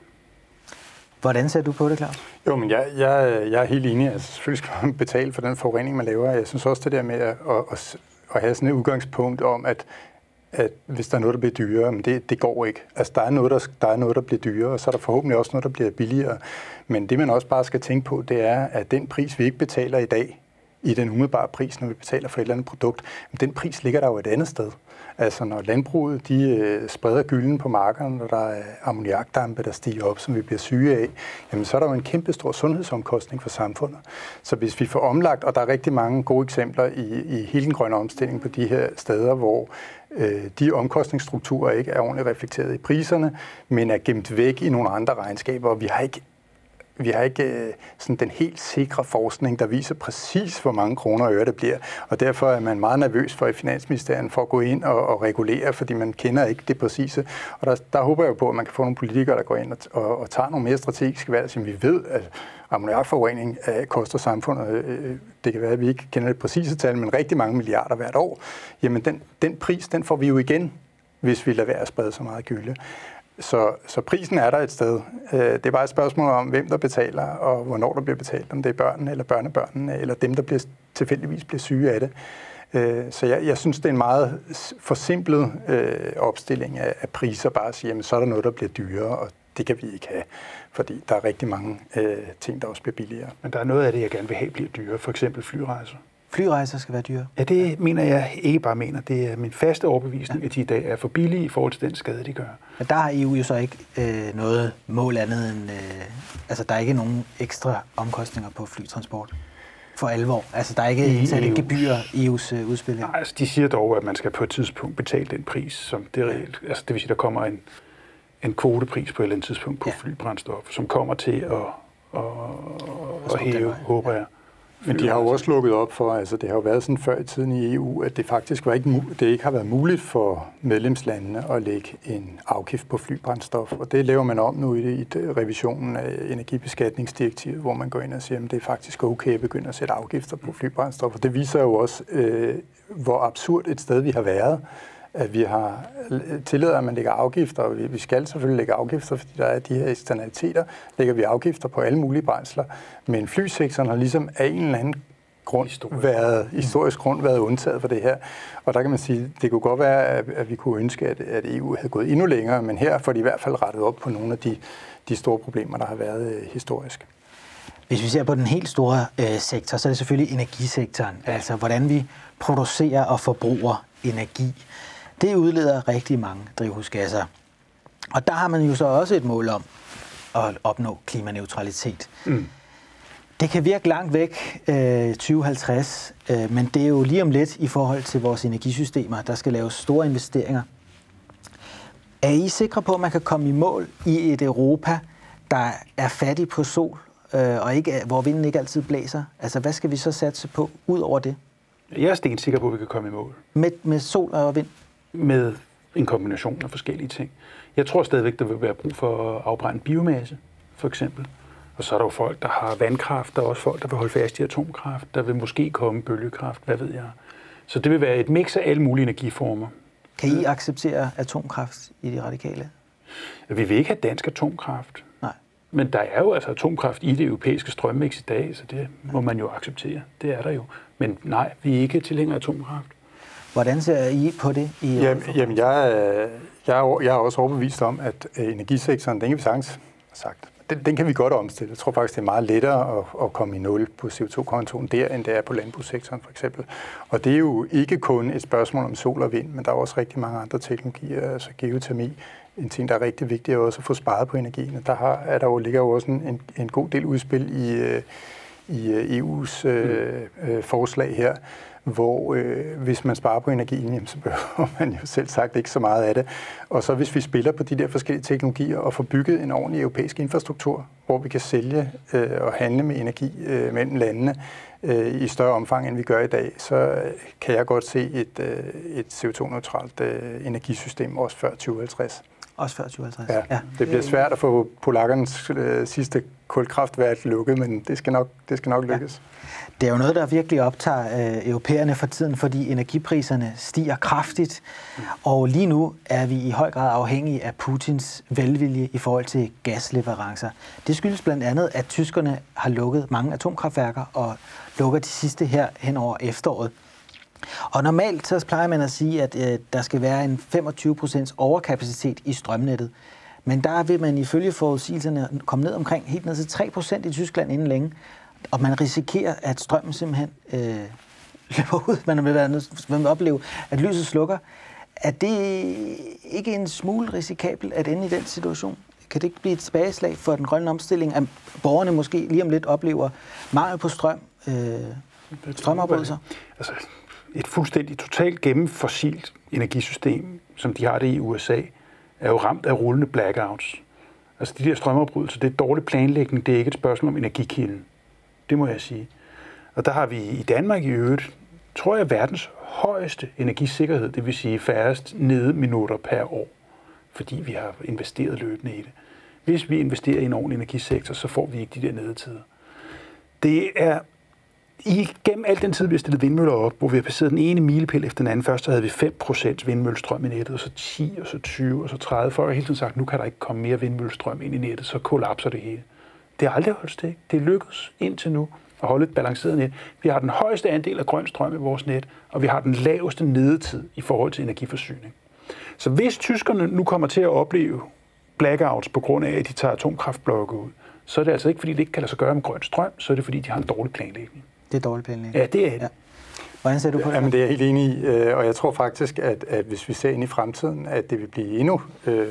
Speaker 1: Hvordan ser du på det, Claus?
Speaker 3: Jo, men jeg, jeg, jeg er helt enig. Altså, selvfølgelig skal man betale for den forurening, man laver. Jeg synes også det der med at, at, at have sådan et udgangspunkt om, at, at hvis der er noget, der bliver dyrere, men det, det går ikke. Altså, der er, noget, der, der er noget, der bliver dyrere, og så er der forhåbentlig også noget, der bliver billigere. Men det, man også bare skal tænke på, det er, at den pris, vi ikke betaler i dag, i den umiddelbare pris, når vi betaler for et eller andet produkt, den pris ligger der jo et andet sted. Altså når landbruget de øh, spreder gylden på markerne, når der er ammoniakdampe, der stiger op, som vi bliver syge af, jamen så er der jo en kæmpe stor sundhedsomkostning for samfundet. Så hvis vi får omlagt, og der er rigtig mange gode eksempler i, i hele den grønne omstilling på de her steder, hvor øh, de omkostningsstrukturer ikke er ordentligt reflekteret i priserne, men er gemt væk i nogle andre regnskaber, og vi har ikke vi har ikke øh, sådan den helt sikre forskning, der viser præcis, hvor mange kroner og øre det bliver. Og derfor er man meget nervøs for i Finansministeriet for at gå ind og, og regulere, fordi man kender ikke det præcise. Og der, der håber jeg jo på, at man kan få nogle politikere, der går ind og, og, og tager nogle mere strategiske valg, som vi ved, at ammoniakforurening øh, koster samfundet. Øh, øh, det kan være, at vi ikke kender det præcise tal, men rigtig mange milliarder hvert år. Jamen den, den pris, den får vi jo igen, hvis vi lader være at sprede så meget gylde. Så, så prisen er der et sted. Øh, det er bare et spørgsmål om, hvem der betaler, og hvornår der bliver betalt. Om det er børnene, eller børnebørnene, eller dem, der bliver, tilfældigvis bliver syge af det. Øh, så jeg, jeg synes, det er en meget forsimplet øh, opstilling af, af priser. Bare at sige, jamen, så er der noget, der bliver dyrere, og det kan vi ikke have. Fordi der er rigtig mange øh, ting, der også bliver billigere.
Speaker 2: Men der er noget af det, jeg gerne vil have bliver dyrere. For eksempel flyrejser
Speaker 1: flyrejser skal være dyre?
Speaker 2: Ja, det mener jeg ikke bare mener. Det er min faste overbevisning, ja. at de i dag er for billige i forhold til den skade, de gør.
Speaker 1: Men der har EU jo så ikke øh, noget mål andet end... Øh, altså, der er ikke nogen ekstra omkostninger på flytransport for alvor. Altså, der er ikke sat gebyr i EU's øh, udspil.
Speaker 2: Nej, altså, de siger dog, at man skal på et tidspunkt betale den pris, som det er reelt. Altså, det vil sige, der kommer en, en kvotepris på et eller andet tidspunkt på ja. flybrændstof, som kommer til at, at, at, at hæve, håber jeg.
Speaker 3: Men de har jo også lukket op for, altså det har jo været sådan før i tiden i EU, at det faktisk var ikke, det ikke har været muligt for medlemslandene at lægge en afgift på flybrændstof. Og det laver man om nu i, i revisionen af energibeskatningsdirektivet, hvor man går ind og siger, at det er faktisk okay at begynde at sætte afgifter på flybrændstof. Og det viser jo også, øh, hvor absurd et sted vi har været at vi har tilladet, at man lægger afgifter, og vi skal selvfølgelig lægge afgifter, fordi der er de her eksternaliteter, lægger vi afgifter på alle mulige brændsler, men flysektoren har ligesom af en eller anden grund historisk. været, historisk grund været undtaget for det her. Og der kan man sige, det kunne godt være, at vi kunne ønske, at EU havde gået endnu længere, men her får de i hvert fald rettet op på nogle af de, de store problemer, der har været øh, historisk.
Speaker 1: Hvis vi ser på den helt store øh, sektor, så er det selvfølgelig energisektoren. Ja. Altså hvordan vi producerer og forbruger energi. Det udleder rigtig mange drivhusgasser. Og der har man jo så også et mål om at opnå klimaneutralitet. Mm. Det kan virke langt væk, øh, 2050, øh, men det er jo lige om lidt i forhold til vores energisystemer. Der skal laves store investeringer. Er I sikre på, at man kan komme i mål i et Europa, der er fattig på sol, øh, og ikke, hvor vinden ikke altid blæser? Altså, hvad skal vi så satse på ud over det?
Speaker 2: Jeg er stensikker på, at vi kan komme i mål.
Speaker 1: Med, med sol og vind?
Speaker 2: Med en kombination af forskellige ting. Jeg tror stadigvæk, der vil være brug for at afbrænde biomasse, for eksempel. Og så er der jo folk, der har vandkraft, der er også folk, der vil holde fast i atomkraft, der vil måske komme bølgekraft, hvad ved jeg. Så det vil være et mix af alle mulige energiformer.
Speaker 1: Kan I acceptere atomkraft i de radikale?
Speaker 2: Vi vil ikke have dansk atomkraft.
Speaker 1: Nej.
Speaker 2: Men der er jo altså atomkraft i det europæiske strømmix i dag, så det må man jo acceptere. Det er der jo. Men nej, vi er ikke tilhængere af atomkraft.
Speaker 1: Hvordan ser I på det? I
Speaker 3: jamen, jamen jeg, jeg, er, jeg er også overbevist om, at energisektoren, den kan vi sagtens sagt, den, den kan vi godt omstille. Jeg tror faktisk, det er meget lettere at, at komme i nul på CO2-kontoen der, end det er på landbrugssektoren for eksempel. Og det er jo ikke kun et spørgsmål om sol og vind, men der er også rigtig mange andre teknologier, altså geotermi, en ting, der er rigtig vigtig, er også at få sparet på energien. Der har, er der jo, ligger jo også en, en god del udspil i, øh, i øh, EU's øh, øh, forslag her, hvor øh, hvis man sparer på energien, jamen, så behøver man jo selv sagt ikke så meget af det. Og så hvis vi spiller på de der forskellige teknologier og får bygget en ordentlig europæisk infrastruktur, hvor vi kan sælge øh, og handle med energi øh, mellem landene øh, i større omfang, end vi gør i dag, så kan jeg godt se et, øh, et CO2-neutralt øh, energisystem også før 2050.
Speaker 1: Også før 2050?
Speaker 3: Ja, ja. det bliver svært at få polakkernes øh, sidste kulkraftværk lukket, men det skal nok, det skal nok lykkes. Ja.
Speaker 1: Det er jo noget, der virkelig optager øh, europæerne for tiden, fordi energipriserne stiger kraftigt, og lige nu er vi i høj grad afhængige af Putins velvilje i forhold til gasleverancer. Det skyldes blandt andet, at tyskerne har lukket mange atomkraftværker og lukker de sidste her hen over efteråret. Og normalt så plejer man at sige, at øh, der skal være en 25% overkapacitet i strømnettet. Men der vil man ifølge forudsigelserne komme ned omkring helt ned til 3% i Tyskland inden længe. Og man risikerer, at strømmen simpelthen øh, løber ud. Man vil, være, man vil opleve, at lyset slukker. Er det ikke en smule risikabelt at ende i den situation? Kan det ikke blive et tilbageslag for den grønne omstilling, at borgerne måske lige om lidt oplever mangel på strøm, øh, strømafbrydelser?
Speaker 2: Altså, et fuldstændig totalt gennemfossilt energisystem, som de har det i USA, er jo ramt af rullende blackouts. Altså de der strømafbrydelser, det er dårlig planlægning, det er ikke et spørgsmål om energikilden. Det må jeg sige. Og der har vi i Danmark i øvrigt, tror jeg, verdens højeste energisikkerhed, det vil sige færrest nede minutter per år, fordi vi har investeret løbende i det. Hvis vi investerer i en ordentlig energisektor, så får vi ikke de der nedetider. Det er i, gennem al den tid, vi har stillet vindmøller op, hvor vi har passeret den ene milepæl efter den anden, først så havde vi 5% vindmøllestrøm i nettet, og så 10, og så 20, og så 30. Folk har hele tiden sagt, nu kan der ikke komme mere vindmøllestrøm ind i nettet, så kollapser det hele. Det har aldrig holdt stik. Det er lykkedes indtil nu at holde et balanceret net. Vi har den højeste andel af grøn strøm i vores net, og vi har den laveste nedetid i forhold til energiforsyning. Så hvis tyskerne nu kommer til at opleve blackouts på grund af, at de tager atomkraftblokke ud, så er det altså ikke, fordi det ikke kan lade sig gøre med grøn strøm, så er det, fordi de har en dårlig planlægning.
Speaker 1: Det er dårlig planlægning?
Speaker 2: Ja, det er det. Ja.
Speaker 1: Hvordan ser du på det?
Speaker 3: Jamen, det er jeg helt enig i, øh, og jeg tror faktisk, at, at hvis vi ser ind i fremtiden, at det vil blive endnu øh,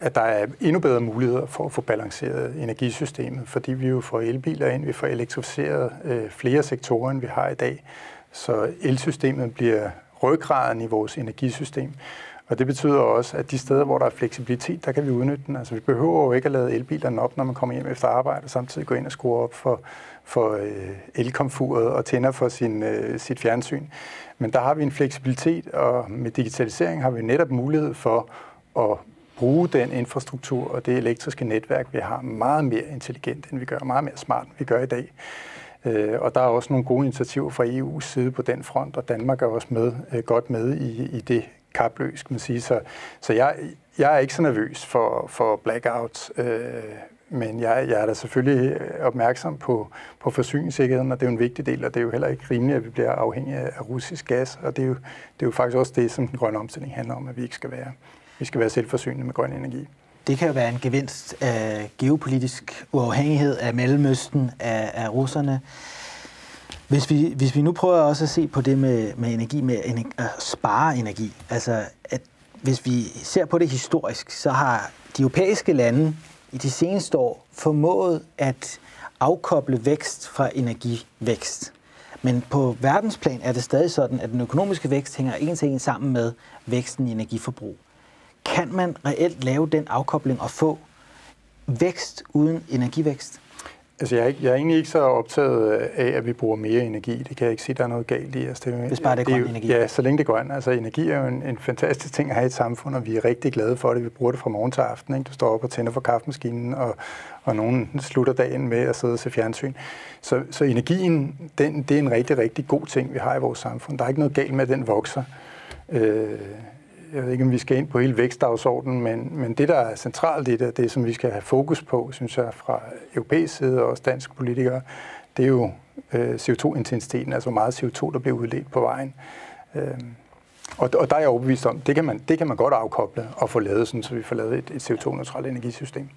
Speaker 3: at der er endnu bedre muligheder for at få balanceret energisystemet, fordi vi jo får elbiler ind, vi får elektrificeret øh, flere sektorer, end vi har i dag. Så elsystemet bliver ryggraden i vores energisystem. Og det betyder også, at de steder, hvor der er fleksibilitet, der kan vi udnytte den. Altså vi behøver jo ikke at lade elbilerne op, når man kommer hjem efter arbejde, og samtidig gå ind og skrue op for, for øh, elkomfuret og tænder for sin, øh, sit fjernsyn. Men der har vi en fleksibilitet, og med digitalisering har vi netop mulighed for at bruge den infrastruktur og det elektriske netværk, vi har, meget mere intelligent, end vi gør, meget mere smart, end vi gør i dag. Øh, og der er også nogle gode initiativer fra EU's side på den front, og Danmark er også med, øh, godt med i, i det kapløs, kan man sige. Så, så jeg, jeg er ikke så nervøs for, for blackouts, øh, men jeg, jeg er da selvfølgelig øh, opmærksom på, på forsyningssikkerheden, og det er jo en vigtig del, og det er jo heller ikke rimeligt, at vi bliver afhængige af russisk gas, og det er jo, det er jo faktisk også det, som den grønne omstilling handler om, at vi ikke skal være. Vi skal være selvforsynende med grøn energi.
Speaker 1: Det kan jo være en gevinst af geopolitisk uafhængighed af Mellemøsten, af, af russerne. Hvis vi, hvis vi nu prøver også at se på det med, med energi, med energi, at spare energi, altså at hvis vi ser på det historisk, så har de europæiske lande i de seneste år formået at afkoble vækst fra energivækst. Men på verdensplan er det stadig sådan, at den økonomiske vækst hænger en til en sammen med væksten i energiforbrug. Kan man reelt lave den afkobling og få vækst uden energivækst?
Speaker 3: Altså, jeg er, ikke, jeg er egentlig ikke så optaget af, at vi bruger mere energi. Det kan jeg ikke sige, der er noget galt i. Altså,
Speaker 1: det, Hvis bare det er grøn det er, energi.
Speaker 3: Ja, så længe det er grøn. Altså, energi er jo en, en fantastisk ting at have i et samfund, og vi er rigtig glade for det. Vi bruger det fra morgen til aften. Ikke? Du står op og tænder for kaffemaskinen, og, og nogen slutter dagen med at sidde og se fjernsyn. Så, så energien, den, det er en rigtig, rigtig god ting, vi har i vores samfund. Der er ikke noget galt med, at den vokser. Øh, jeg ved ikke, om vi skal ind på hele vækstdagsordenen, men, men det, der er centralt i det, det som vi skal have fokus på, synes jeg, fra europæisk side og også danske politikere, det er jo øh, CO2-intensiteten, altså hvor meget CO2, der bliver udledt på vejen. Øh, og, og der er jeg overbevist om, det kan man, det kan man godt afkoble og få lavet, sådan, så vi får lavet et, et CO2-neutralt energisystem.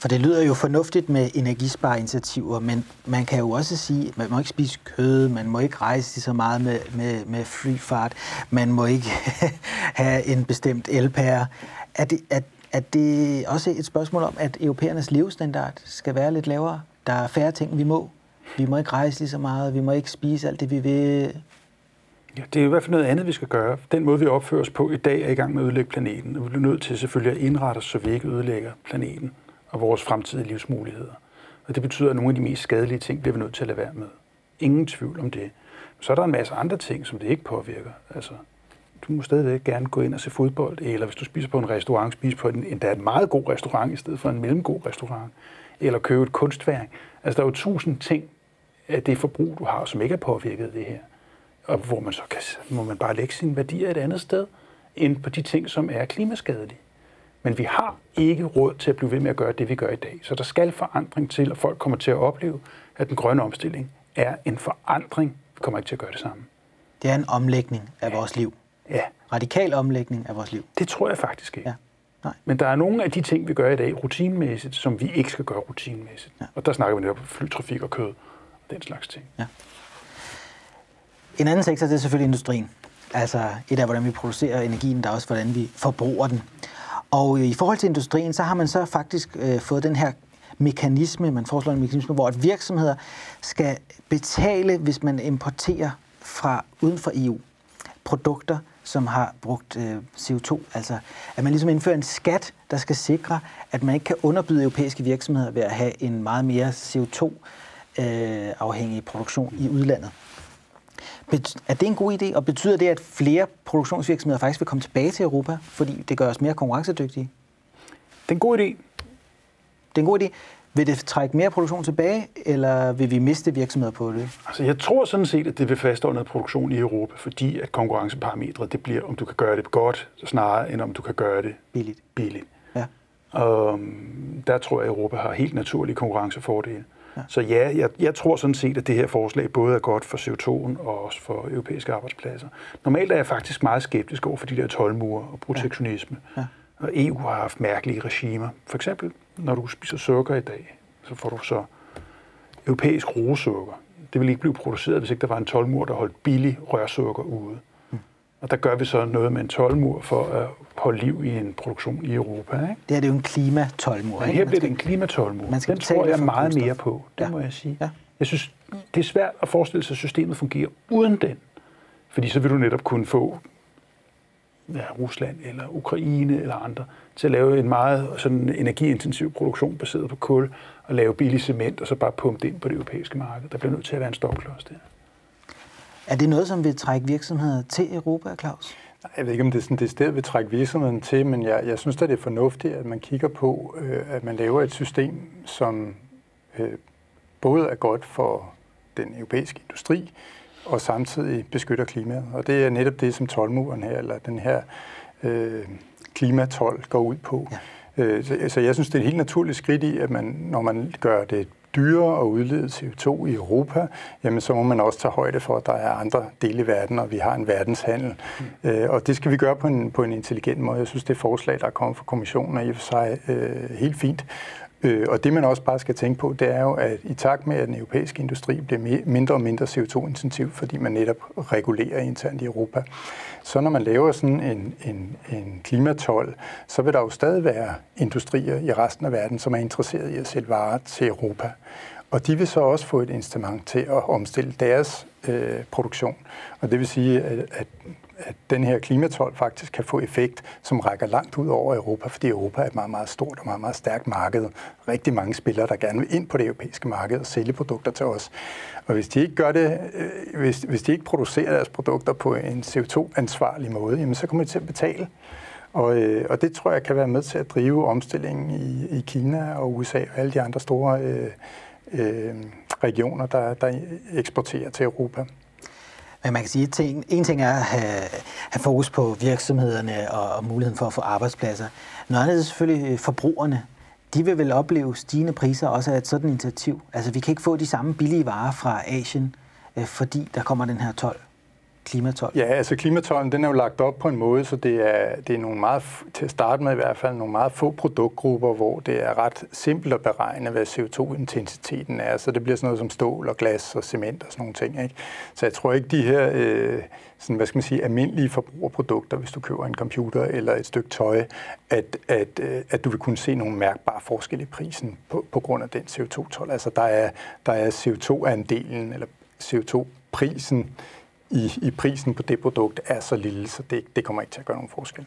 Speaker 1: For det lyder jo fornuftigt med energispareinitiativer, men man kan jo også sige, at man må ikke spise kød, man må ikke rejse så meget med, med, med flyfart, man må ikke have en bestemt elpære. Er det, er, er det også et spørgsmål om, at europæernes levestandard skal være lidt lavere? Der er færre ting, vi må. Vi må ikke rejse lige så meget, vi må ikke spise alt det, vi vil.
Speaker 2: Ja, det er i hvert fald noget andet, vi skal gøre. Den måde, vi opfører os på i dag, er i gang med at ødelægge planeten. Og vi bliver nødt til selvfølgelig at indrette os, så vi ikke ødelægger planeten og vores fremtidige livsmuligheder. Og det betyder, at nogle af de mest skadelige ting bliver vi nødt til at lade være med. Ingen tvivl om det. Så er der en masse andre ting, som det ikke påvirker. Altså, du må stadigvæk gerne gå ind og se fodbold, eller hvis du spiser på en restaurant, spise på en, endda en meget god restaurant i stedet for en mellemgod restaurant, eller købe et kunstværk. Altså, der er jo tusind ting af det forbrug, du har, som ikke er påvirket af det her. Og hvor man så kan, må man bare lægge sine værdier et andet sted, end på de ting, som er klimaskadelige. Men vi har ikke råd til at blive ved med at gøre det, vi gør i dag. Så der skal forandring til, og folk kommer til at opleve, at den grønne omstilling er en forandring. Vi kommer ikke til at gøre det samme.
Speaker 1: Det er en omlægning af ja. vores liv.
Speaker 2: Ja.
Speaker 1: Radikal omlægning af vores liv.
Speaker 2: Det tror jeg faktisk ikke. Ja. Nej. Men der er nogle af de ting, vi gør i dag rutinmæssigt, som vi ikke skal gøre rutinmæssigt. Ja. Og der snakker vi netop om flytrafik og kød og den slags ting. Ja.
Speaker 1: En anden sektor, det er selvfølgelig industrien. Altså et af, hvordan vi producerer energien, der er også, hvordan vi forbruger den. Og i forhold til industrien, så har man så faktisk øh, fået den her mekanisme, man foreslår en mekanisme, hvor at virksomheder skal betale, hvis man importerer fra uden for EU produkter, som har brugt øh, CO2. Altså, at man ligesom indfører en skat, der skal sikre, at man ikke kan underbyde europæiske virksomheder ved at have en meget mere CO2-afhængig øh, produktion i udlandet. Er det en god idé, og betyder det, at flere produktionsvirksomheder faktisk vil komme tilbage til Europa, fordi det gør os mere konkurrencedygtige?
Speaker 2: Det er en god idé.
Speaker 1: Det er en god idé. Vil det trække mere produktion tilbage, eller vil vi miste virksomheder på det?
Speaker 2: Altså, jeg tror sådan set, at det vil fastholde noget produktion i Europa, fordi at konkurrenceparametret, det bliver, om du kan gøre det godt, snarere end om du kan gøre det
Speaker 1: billigt.
Speaker 2: billigt. Ja. Og um, der tror jeg, at Europa har helt naturlige konkurrencefordele. Ja. Så ja, jeg, jeg tror sådan set, at det her forslag både er godt for CO2'en og også for europæiske arbejdspladser. Normalt er jeg faktisk meget skeptisk over for de der tolvmure og protektionisme. Ja. Ja. Og EU har haft mærkelige regimer. For eksempel, når du spiser sukker i dag, så får du så europæisk rosukker. Det vil ikke blive produceret, hvis ikke der var en tolvmur, der holdt billig rørsukker ude. Og der gør vi så noget med en tolvmur for at holde liv i en produktion i Europa. Ikke?
Speaker 1: Det er det jo en klimatolvmur.
Speaker 2: Ja, her bliver det en skal Den tror jeg meget mere på, det ja. må jeg sige. Ja. Jeg synes, det er svært at forestille sig, at systemet fungerer uden den. Fordi så vil du netop kunne få ja, Rusland eller Ukraine eller andre til at lave en meget sådan energiintensiv produktion baseret på kul og lave billig cement og så bare pumpe det ind på det europæiske marked. Der bliver nødt til at være en stopklods der.
Speaker 1: Er det noget, som vil trække virksomheder til Europa, Claus?
Speaker 3: Jeg ved ikke, om det er sådan, det sted vil trække virksomheden til, men jeg, jeg synes at det er fornuftigt, at man kigger på, øh, at man laver et system, som øh, både er godt for den europæiske industri, og samtidig beskytter klimaet. Og det er netop det, som tolvmuren her, eller den her øh, klimatol går ud på. Ja. Øh, så, så jeg synes, det er et helt naturligt skridt i, at man, når man gør det dyrere at udlede CO2 i Europa, jamen så må man også tage højde for, at der er andre dele i verden, og vi har en verdenshandel. Mm. Øh, og det skal vi gøre på en, på en intelligent måde. Jeg synes, det forslag, der er kommet fra kommissionen, er i og for sig øh, helt fint. Øh, og det man også bare skal tænke på, det er jo, at i takt med, at den europæiske industri bliver mindre og mindre CO2-intensiv, fordi man netop regulerer internt i Europa, så når man laver sådan en, en, en klimatol, så vil der jo stadig være industrier i resten af verden, som er interesseret i at sælge varer til Europa. og de vil så også få et instrument til at omstille deres øh, produktion. Og det vil sige, at, at, at den her klimatol faktisk kan få effekt, som rækker langt ud over Europa, fordi Europa er et meget, meget stort og meget, meget stærkt marked. Rigtig mange spillere, der gerne vil ind på det europæiske marked og sælge produkter til os. Og hvis de ikke gør det, øh, hvis, hvis de ikke producerer deres produkter på en CO2-ansvarlig måde, jamen så kommer de til at betale. Og, øh, og det tror jeg kan være med til at drive omstillingen i, i Kina og USA og alle de andre store øh, øh, regioner, der, der eksporterer til Europa.
Speaker 1: Men man kan sige, at en ting er at have, have fokus på virksomhederne og, og muligheden for at få arbejdspladser. Noget andet er selvfølgelig øh, forbrugerne. De vil vel opleve stigende priser også af et sådan initiativ. Altså vi kan ikke få de samme billige varer fra Asien, øh, fordi der kommer den her 12 klimatol?
Speaker 3: Ja, altså klimatollen den er jo lagt op på en måde, så det er, det er nogle meget, til at starte med i hvert fald, nogle meget få produktgrupper, hvor det er ret simpelt at beregne, hvad CO2-intensiteten er. Så det bliver sådan noget som stål og glas og cement og sådan nogle ting. Ikke? Så jeg tror ikke, de her øh, sådan, hvad skal man sige, almindelige forbrugerprodukter, hvis du køber en computer eller et stykke tøj, at, at, øh, at du vil kunne se nogle mærkbare forskelle i prisen på, på grund af den CO2-toll. Altså der er, der er CO2-andelen eller CO2-prisen i, i prisen på det produkt er så lille, så det, det kommer ikke til at gøre nogen forskel.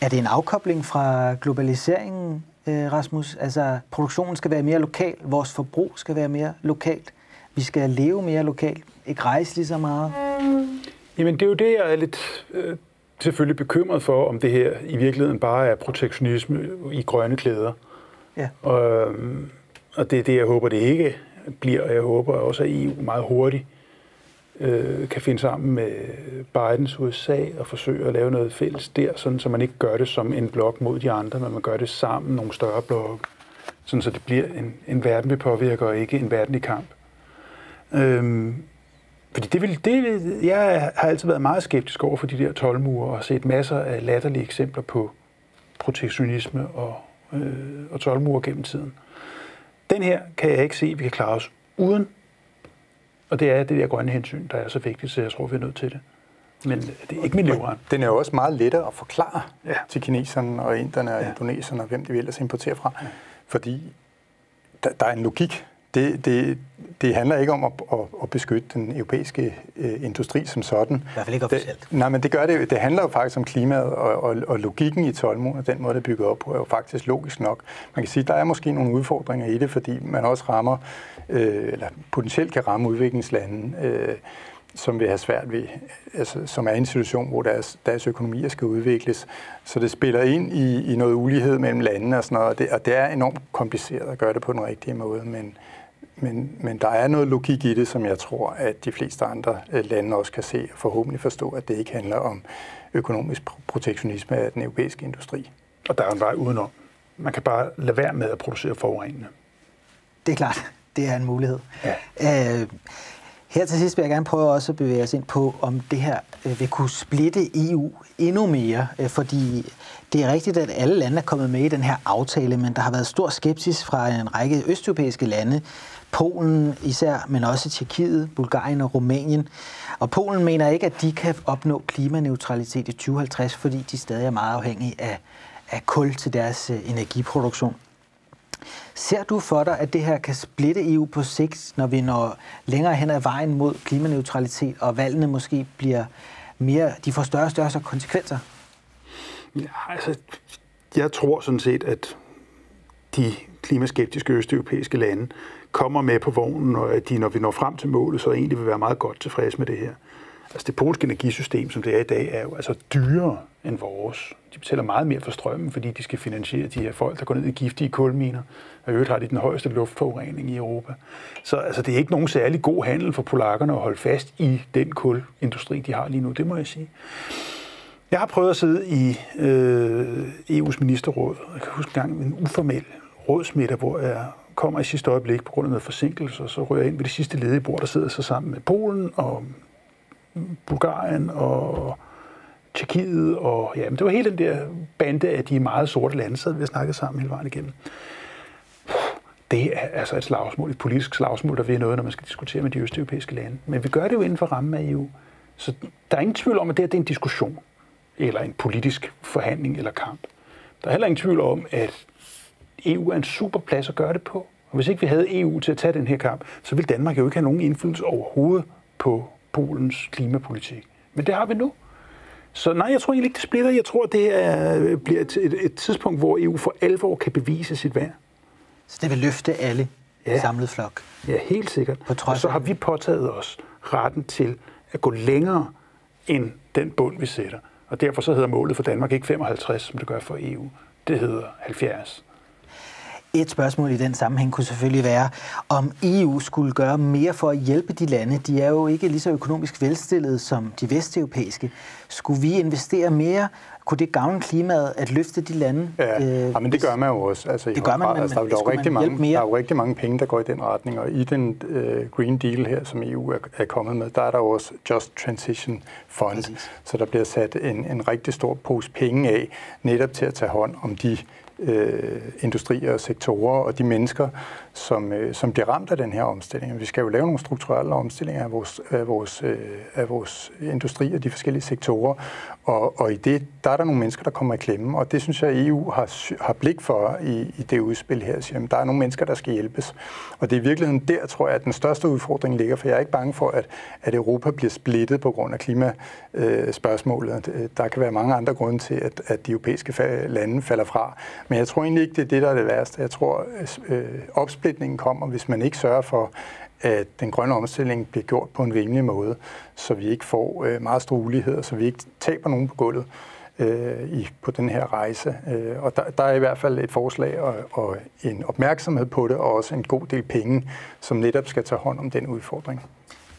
Speaker 1: Er det en afkobling fra globaliseringen, øh, Rasmus? Altså, produktionen skal være mere lokal, vores forbrug skal være mere lokalt, vi skal leve mere lokalt, ikke rejse lige så meget?
Speaker 2: Jamen, det er jo det, jeg er lidt øh, selvfølgelig bekymret for, om det her i virkeligheden bare er protektionisme i grønne klæder. Ja. Og, øh, og det er det, jeg håber, det ikke bliver, og jeg håber også, at EU meget hurtigt øh, Øh, kan finde sammen med Bidens USA og forsøge at lave noget fælles der, sådan, så man ikke gør det som en blok mod de andre, men man gør det sammen nogle større blokke, sådan så det bliver en, en verden, vi påvirker, og ikke en verden i kamp. Øhm, fordi det vil, det, jeg har altid været meget skeptisk over for de der 12 og set masser af latterlige eksempler på protektionisme og, øh, og 12 gennem tiden. Den her kan jeg ikke se, at vi kan klare os uden og det er det der grønne hensyn, der er så vigtigt, så jeg tror, vi er nødt til det. Men det er ikke min livret.
Speaker 3: Den er jo også meget lettere at forklare ja. til kineserne og inderne og ja. indoneserne og hvem de vil ellers importere fra. Ja. Fordi der, der er en logik. Det, det, det handler ikke om at, at, at beskytte den europæiske øh, industri som sådan. I
Speaker 1: hvert fald ikke officielt.
Speaker 3: Det, nej, men det gør det. Det handler jo faktisk om klimaet, og, og, og logikken i Tolmo, og den måde, det er bygget op på, er jo faktisk logisk nok. Man kan sige, at der er måske nogle udfordringer i det, fordi man også rammer øh, eller potentielt kan ramme udviklingslande, øh, som vil have svært ved, altså, som er en situation, hvor deres, deres økonomier skal udvikles. Så det spiller ind i, i noget ulighed mellem landene og sådan noget, og det, og det er enormt kompliceret at gøre det på den rigtige måde, men, men, men der er noget logik i det, som jeg tror, at de fleste andre øh, lande også kan se og forhåbentlig forstå, at det ikke handler om økonomisk protektionisme af den europæiske industri.
Speaker 2: Og der er en vej udenom. Man kan bare lade være med at producere forurenende.
Speaker 1: Det er klart det er en mulighed. Ja. Øh, her til sidst vil jeg gerne prøve også at bevæge os ind på, om det her øh, vil kunne splitte EU endnu mere, øh, fordi det er rigtigt, at alle lande er kommet med i den her aftale, men der har været stor skepsis fra en række østeuropæiske lande, Polen især, men også Tjekkiet, Bulgarien og Rumænien. Og Polen mener ikke, at de kan opnå klimaneutralitet i 2050, fordi de stadig er meget afhængige af, af kul til deres øh, energiproduktion. Ser du for dig, at det her kan splitte EU på sigt, når vi når længere hen ad vejen mod klimaneutralitet, og valgene måske bliver mere, de får større og større konsekvenser?
Speaker 2: Ja, altså, jeg tror sådan set, at de klimaskeptiske østeuropæiske lande kommer med på vognen, og at de, når vi når frem til målet, så egentlig vil være meget godt tilfredse med det her. Altså det polske energisystem, som det er i dag, er jo altså dyrere end vores. De betaler meget mere for strømmen, fordi de skal finansiere de her folk, der går ned i giftige kulminer. Og i øvrigt har de den højeste luftforurening i Europa. Så altså, det er ikke nogen særlig god handel for polakkerne at holde fast i den kulindustri, de har lige nu. Det må jeg sige. Jeg har prøvet at sidde i øh, EU's ministerråd. Jeg kan huske en gang en uformel rådsmiddag, hvor jeg kommer i sidste øjeblik på grund af noget forsinkelse, og så ryger jeg ind ved det sidste ledige bord, der sidder så sammen med Polen og Bulgarien og Tjekkiet, og ja, men det var hele den der bande af de meget sorte lande, så vi snakket sammen hele vejen igennem. Det er altså et slagsmål, et politisk slagsmål, der vil noget, når man skal diskutere med de østeuropæiske lande. Men vi gør det jo inden for rammen af EU. Så der er ingen tvivl om, at det, her, det er en diskussion, eller en politisk forhandling eller kamp. Der er heller ingen tvivl om, at EU er en super plads at gøre det på. Og hvis ikke vi havde EU til at tage den her kamp, så ville Danmark jo ikke have nogen indflydelse overhovedet på Polens klimapolitik. Men det har vi nu. Så nej, jeg tror egentlig ikke, det splitter. Jeg tror, det er, bliver et, et, et tidspunkt, hvor EU for alvor kan bevise sit værd.
Speaker 1: Så det vil løfte alle ja. samlet flok?
Speaker 2: Ja, helt sikkert. På trods og så har vi påtaget os retten til at gå længere end den bund, vi sætter. Og derfor så hedder målet for Danmark ikke 55, som det gør for EU. Det hedder 70.
Speaker 1: Et spørgsmål i den sammenhæng kunne selvfølgelig være, om EU skulle gøre mere for at hjælpe de lande. De er jo ikke lige så økonomisk velstillede som de vesteuropæiske. Skulle vi investere mere? Kunne det gavne klimaet at løfte de lande?
Speaker 3: Ja, øh, ja men det gør man jo også. Altså,
Speaker 1: det gør man, men,
Speaker 3: altså, der, er jo rigtig mange, mere? der er jo rigtig mange penge, der går i den retning, og i den uh, Green Deal her, som EU er, er kommet med, der er der jo også Just Transition Fund, Præcis. så der bliver sat en, en rigtig stor pose penge af, netop til at tage hånd om de øh, industrier og sektorer og de mennesker, som, øh, som bliver ramt af den her omstilling. Vi skal jo lave nogle strukturelle omstillinger af vores, af vores, øh, af vores industri og de forskellige sektorer, og, og i det, der er der nogle mennesker, der kommer i klemme, og det synes jeg, EU har, har blik for i, i det udspil her. Siger, der er nogle mennesker, der skal hjælpes. Og det er i virkeligheden der, tror jeg, at den største udfordring ligger, for jeg er ikke bange for, at, at Europa bliver splittet på grund af klimaspørgsmålet. Øh, øh der kan være mange andre grunde til, at, at de europæiske lande falder fra. Men jeg tror egentlig ikke, det er det, der er det værste. Jeg tror, at øh, opsplitningen kommer, hvis man ikke sørger for, at den grønne omstilling bliver gjort på en rimelig måde, så vi ikke får øh, meget store uligheder, så vi ikke taber nogen på gulvet øh, i, på den her rejse. Øh, og der, der er i hvert fald et forslag og, og en opmærksomhed på det, og også en god del penge, som netop skal tage hånd om den udfordring.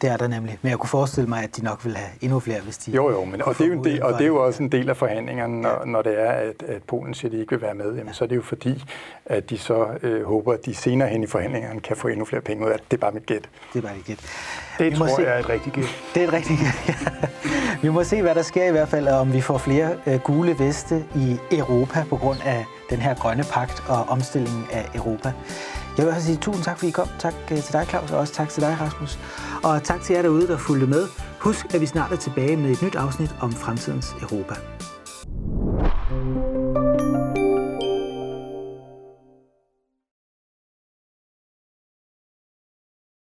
Speaker 1: Det er der nemlig. Men jeg kunne forestille mig, at de nok vil have endnu flere, hvis de...
Speaker 3: Jo, jo, men, og, det er jo en del, og det er jo også en del af forhandlingerne, når, ja. når det er, at, at Polen siger, at de ikke vil være med. Jamen, ja. så er det jo fordi, at de så øh, håber, at de senere hen i forhandlingerne kan få endnu flere penge ud af det. Det er bare mit gæt.
Speaker 1: Det er bare mit gæt.
Speaker 2: Det vi tror se... jeg er et rigtigt gæt.
Speaker 1: Det er et rigtigt gæt, ja. Vi må se, hvad der sker i hvert fald, om vi får flere øh, gule veste i Europa på grund af den her grønne pagt og omstillingen af Europa. Jeg vil også sige tusind tak, fordi I kom. Tak øh, til dig, Claus, og også tak til dig, Rasmus. Og tak til jer derude, der fulgte med. Husk, at vi snart er tilbage med et nyt afsnit om fremtidens Europa. thank you